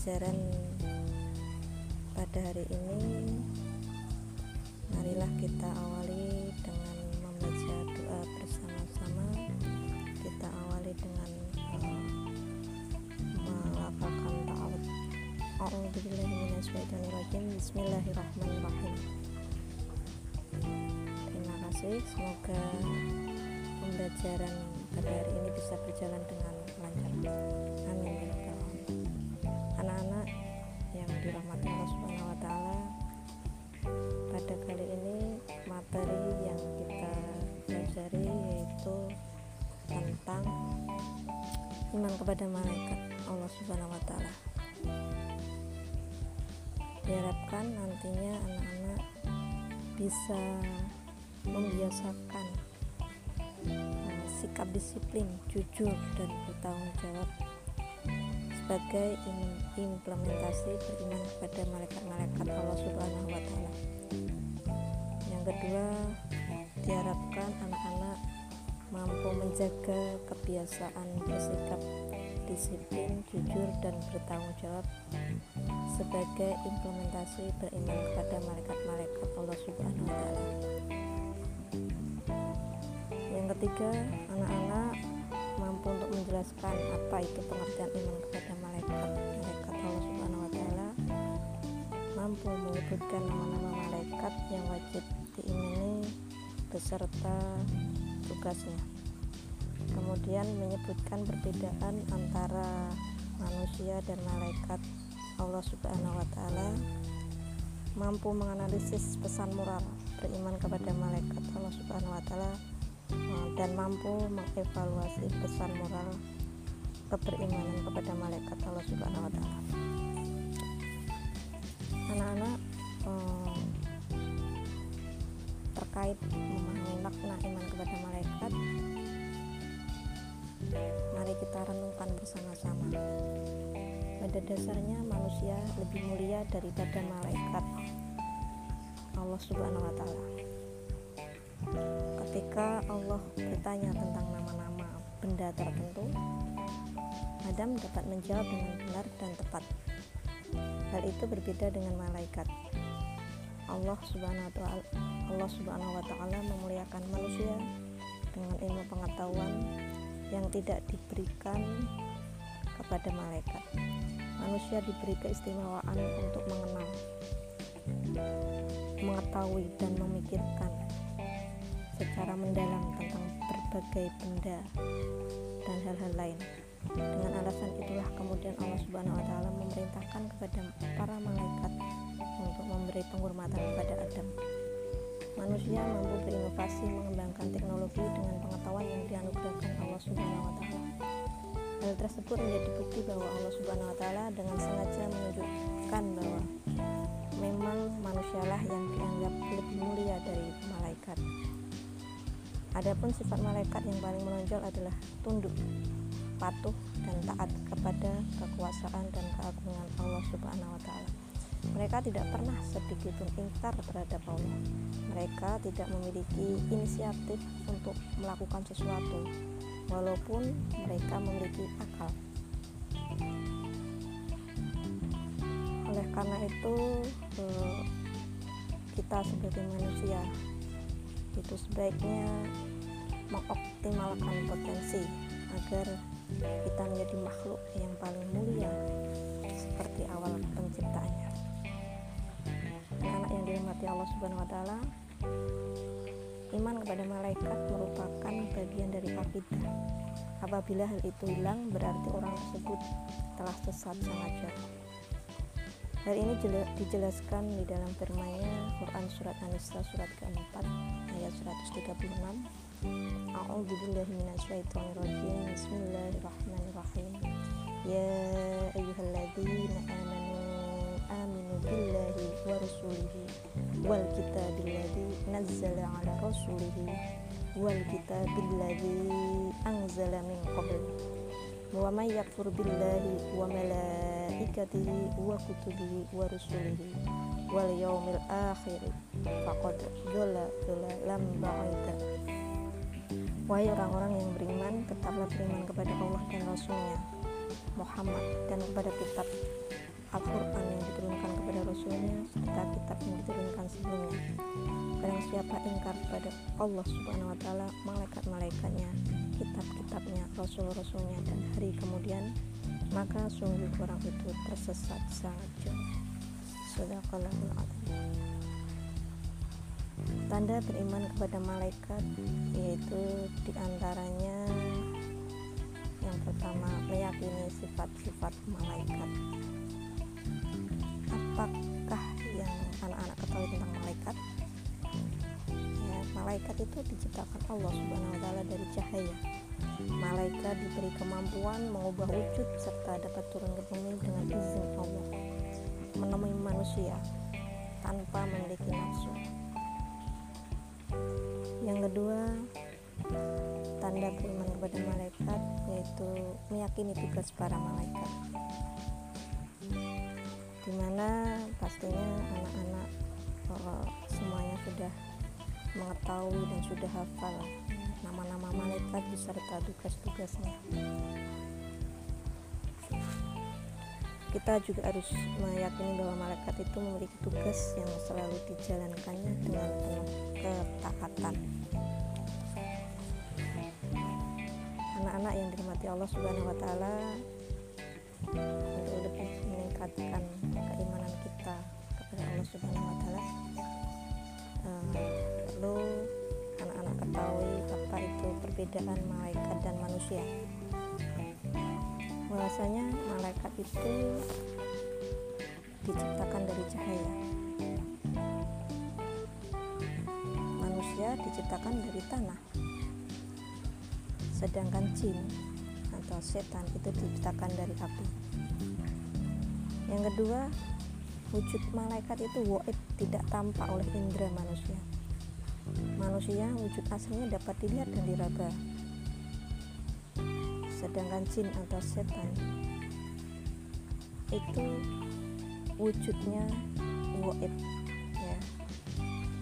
pembelajaran pada hari ini marilah kita awali dengan membaca doa bersama-sama. Kita awali dengan uh, melafalkan ta'awud. A'udzubillahiminasyaitonirrajim. Bismillahirrahmanirrahim. Terima kasih. Semoga pembelajaran pada hari ini bisa berjalan dengan lancar iman kepada malaikat Allah Subhanahu wa taala. Diharapkan nantinya anak-anak bisa membiasakan eh, sikap disiplin, jujur dan bertanggung jawab sebagai im- implementasi beriman kepada malaikat-malaikat Allah Subhanahu wa taala. Yang kedua, diharapkan anak-anak mampu menjaga kebiasaan bersikap disiplin, jujur dan bertanggung jawab sebagai implementasi beriman kepada malaikat-malaikat Allah Subhanahu wa taala. Yang ketiga, anak-anak mampu untuk menjelaskan apa itu pengertian iman kepada malaikat malaikat Allah Subhanahu wa taala mampu menyebutkan nama-nama malaikat yang wajib diimani beserta tugasnya. Kemudian menyebutkan perbedaan antara manusia dan malaikat. Allah Subhanahu wa taala mampu menganalisis pesan moral beriman kepada malaikat. Allah Subhanahu wa taala eh, dan mampu mengevaluasi pesan moral keberimanan kepada malaikat. Allah Subhanahu wa taala. Anak-anak terkait memahami makna iman kepada malaikat mari kita renungkan bersama-sama. Pada dasarnya manusia lebih mulia daripada malaikat Allah Subhanahu wa taala. Ketika Allah bertanya tentang nama-nama benda tertentu Adam dapat menjawab dengan benar dan tepat. Hal itu berbeda dengan malaikat Allah Subhanahu wa taala Allah Subhanahu wa taala memuliakan manusia dengan ilmu pengetahuan yang tidak diberikan kepada malaikat. Manusia diberi keistimewaan untuk mengenal, mengetahui dan memikirkan secara mendalam tentang berbagai benda dan hal-hal lain. Dengan alasan itulah kemudian Allah Subhanahu wa taala memerintahkan kepada para malaikat untuk memberi penghormatan kepada Adam. Manusia mampu berinovasi mengembangkan teknologi dengan pengetahuan yang dianugerahkan Allah Subhanahu wa taala. Hal tersebut menjadi bukti bahwa Allah Subhanahu wa taala dengan sengaja menunjukkan bahwa memang manusialah yang dianggap lebih mulia dari malaikat. Adapun sifat malaikat yang paling menonjol adalah tunduk, patuh dan taat kepada kekuasaan dan keagungan Allah Subhanahu wa taala. Mereka tidak pernah sedikit pun ingkar terhadap Allah. Mereka tidak memiliki inisiatif untuk melakukan sesuatu, walaupun mereka memiliki akal. Oleh karena itu, eh, kita sebagai manusia itu sebaiknya mengoptimalkan potensi agar kita menjadi makhluk yang paling mulia seperti awal penciptaannya anak-anak yang dirahmati Allah Subhanahu wa taala iman kepada malaikat merupakan bagian dari akidah. Apabila hal itu hilang berarti orang tersebut telah sesat sangat jauh hal ini jela- dijelaskan di dalam firman-Nya Quran surat An-Nisa surat keempat ayat 136 A'udzubillahi minasyaitonirrajim. Bismillahirrahmanirrahim. Ya ayyuhalladzina amanu billahi wa rasulihi wal kitabilladzi nazzala ala rasulihi wal kitabilladzi anzala min qabl. Wa may yakfur billahi wa malaikatihi wa kutubihi wa rusulihi wal yaumil akhir faqad dhalla dhalalan ba'ida. Wahai orang-orang yang beriman, tetaplah beriman kepada Allah dan Rasulnya Muhammad dan kepada kitab Al-Quran yang diturunkan kepada Rasulnya serta kitab yang diturunkan sebelumnya. Barang siapa ingkar kepada Allah subhanahu wa ta'ala Malaikat-malaikatnya Kitab-kitabnya Rasul-rasulnya Dan hari kemudian Maka sungguh orang itu tersesat sangat jauh Sadaqallahul Tanda beriman kepada malaikat Yaitu di antaranya Yang pertama Meyakini sifat-sifat malaikat apakah yang anak-anak ketahui tentang malaikat? Ya, malaikat itu diciptakan Allah subhanahu wa ta'ala dari cahaya. Malaikat diberi kemampuan mengubah wujud serta dapat turun ke bumi dengan izin Allah menemui manusia tanpa memiliki nafsu. Yang kedua tanda beriman kepada malaikat yaitu meyakini tugas para malaikat di mana pastinya anak-anak uh, semuanya sudah mengetahui dan sudah hafal nama-nama malaikat beserta tugas-tugasnya kita juga harus meyakini bahwa malaikat itu memiliki tugas yang selalu dijalankannya dengan penuh ketaatan. Anak-anak yang dirahmati Allah Subhanahu wa taala meningkatkan keimanan kita kepada Allah Subhanahu wa taala. Uh, perlu anak-anak ketahui apa itu perbedaan malaikat dan manusia. Bahwasanya malaikat itu diciptakan dari cahaya. Manusia diciptakan dari tanah. Sedangkan jin atau setan itu diciptakan dari api yang kedua wujud malaikat itu waib tidak tampak oleh indera manusia. Manusia wujud aslinya dapat dilihat dan diraba. Sedangkan jin atau setan itu wujudnya waib ya.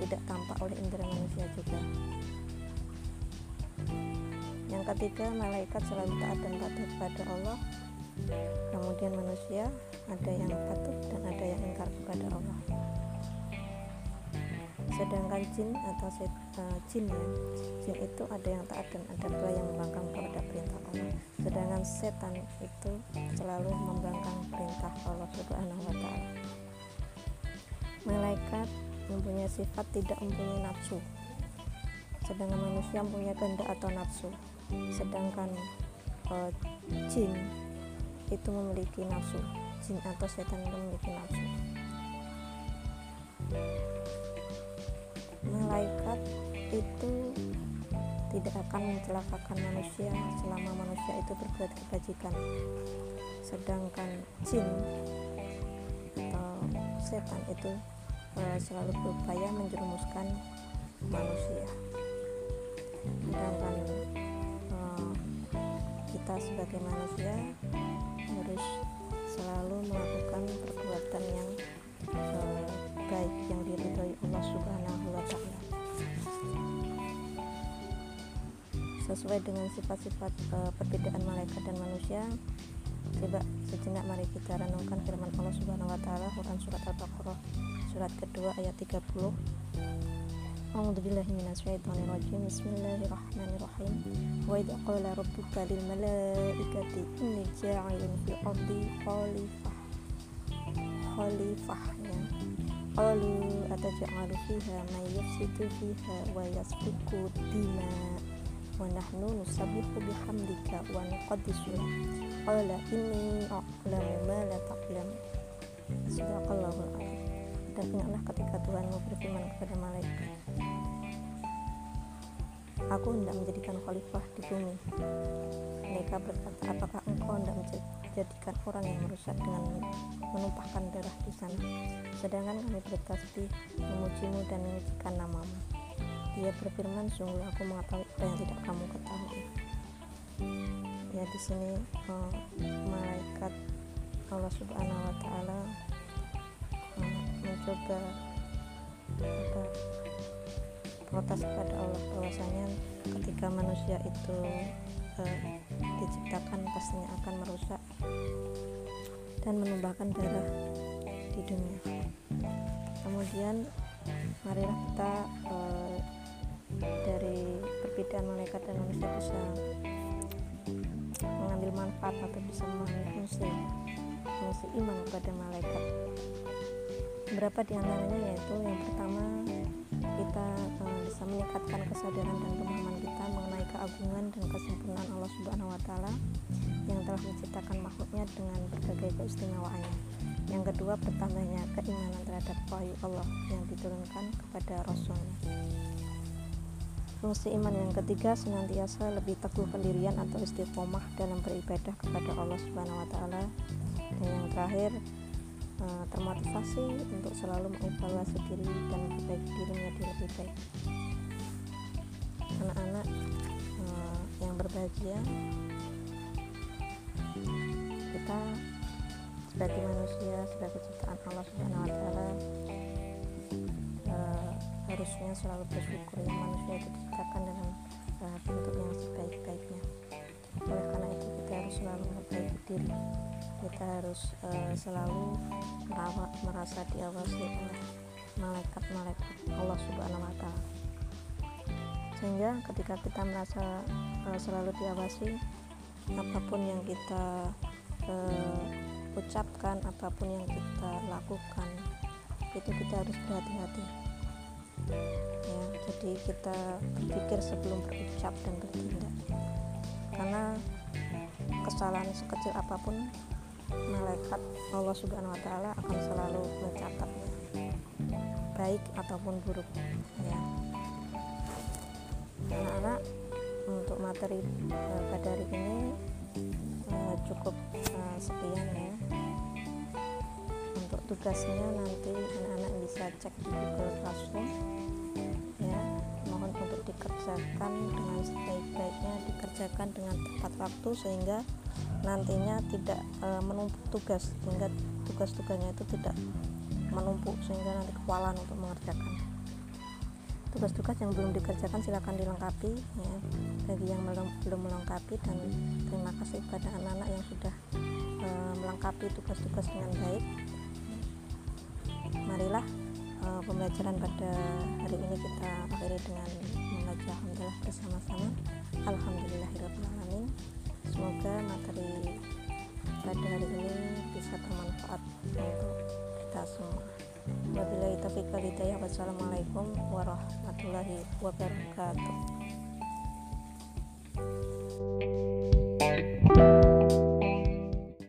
Tidak tampak oleh indera manusia juga. Yang ketiga malaikat selalu taat dan patuh kepada Allah. Kemudian manusia ada yang patuh dan ada yang ingkar kepada Allah. Sedangkan jin atau uh, jin ya jin itu ada yang taat dan ada pula yang membangkang kepada perintah Allah. Sedangkan setan itu selalu membangkang perintah Allah subhanahu wa ta'ala. Malaikat mempunyai sifat tidak mempunyai nafsu. Sedangkan manusia mempunyai kehendak atau nafsu. Sedangkan uh, jin itu memiliki nafsu jin atau setan itu memiliki nafsu. Malaikat itu tidak akan mencelakakan manusia selama manusia itu berbuat kebajikan. Sedangkan jin atau setan itu uh, selalu berupaya menjerumuskan manusia. Sedangkan uh, kita sebagai manusia sesuai dengan sifat-sifat e, perbedaan malaikat dan manusia coba sejenak mari kita renungkan firman Allah Subhanahu wa taala Quran surat Al-Baqarah surat kedua ayat 30 A'udzubillahi minasyaitonirrajim. Bismillahirrahmanirrahim. Wa idza qala rabbuka lil malaikati inni ja'ilun fil ardi khalifah khalifahnya Qalu ataj'alu fiha may yafsidu fiha wa yasfiku dima' ونحن نسبح بحمدك ونقدس لك قال إني أعلم ما لا تعلم la الله العظيم dan ingatlah ketika Tuhanmu berfirman kepada malaikat Aku hendak menjadikan khalifah di bumi. Mereka berkata, apakah engkau hendak menjadikan orang yang merusak dengan menumpahkan darah di sana? Sedangkan kami bertasbih memujimu dan menyucikan namamu dia berfirman sungguh aku mengetahui apa yang tidak kamu ketahui. Ya di sini uh, malaikat Allah Subhanahu wa taala uh, mencoba apa protes kepada Allah bahwasanya ketika manusia itu uh, diciptakan pastinya akan merusak dan menumpahkan darah di dunia. Kemudian marilah kita uh, perbedaan malaikat dan manusia bisa mengambil manfaat atau bisa fungsi fungsi iman kepada malaikat beberapa di antaranya yaitu yang pertama kita uh, bisa meningkatkan kesadaran dan pemahaman kita mengenai keagungan dan kesempurnaan Allah Subhanahu wa taala yang telah menciptakan makhluknya dengan berbagai keistimewaannya. Yang kedua, bertambahnya keimanan terhadap wahyu Allah yang diturunkan kepada Rasulnya. Fungsi iman yang ketiga senantiasa lebih teguh pendirian atau istiqomah dalam beribadah kepada Allah Subhanahu wa taala. Dan yang terakhir, eh, termotivasi untuk selalu mengevaluasi diri dan memperbaiki diri menjadi lebih baik. Anak-anak eh, yang berbahagia kita sebagai manusia sebagai ciptaan Allah Subhanahu wa taala uh, harusnya selalu bersyukur yang manusia itu diciptakan dengan uh, bentuk yang sebaik-baiknya. Oleh karena itu kita harus selalu memperbaiki diri. Kita harus uh, selalu merawat merasa diawasi oleh malaikat-malaikat Allah Subhanahu wa taala. Sehingga ketika kita merasa uh, selalu diawasi apa pun yang kita uh, ucapkan apa pun yang kita lakukan itu kita harus berhati-hati ya jadi kita berpikir sebelum berucap dan bertindak. Karena kesalahan sekecil apa pun malaikat Allah Subhanahu wa taala akan selalu mencatatnya baik ataupun buruk. Ya. Anak-anak untuk materi pada hari ini uh, cukup uh, sekian ya untuk tugasnya nanti anak-anak bisa cek di Google Classroom. Ya mohon untuk dikerjakan dengan sebaik-baiknya dikerjakan dengan tepat waktu sehingga nantinya tidak uh, menumpuk tugas sehingga tugas-tugasnya itu tidak menumpuk sehingga nanti kewalahan untuk mengerjakan. Tugas-tugas yang belum dikerjakan silahkan dilengkapi ya bagi yang belum belum melengkapi dan terima kasih kepada anak-anak yang sudah e, melengkapi tugas-tugas dengan baik marilah uh, eh, pembelajaran pada hari ini kita akhiri dengan membaca alhamdulillah bersama-sama. Alhamdulillahirobbilalamin semoga materi pada hari ini bisa bermanfaat untuk kita semua. Wabillahi taufiq wal hidayah. Wassalamualaikum warahmatullahi wabarakatuh. thank you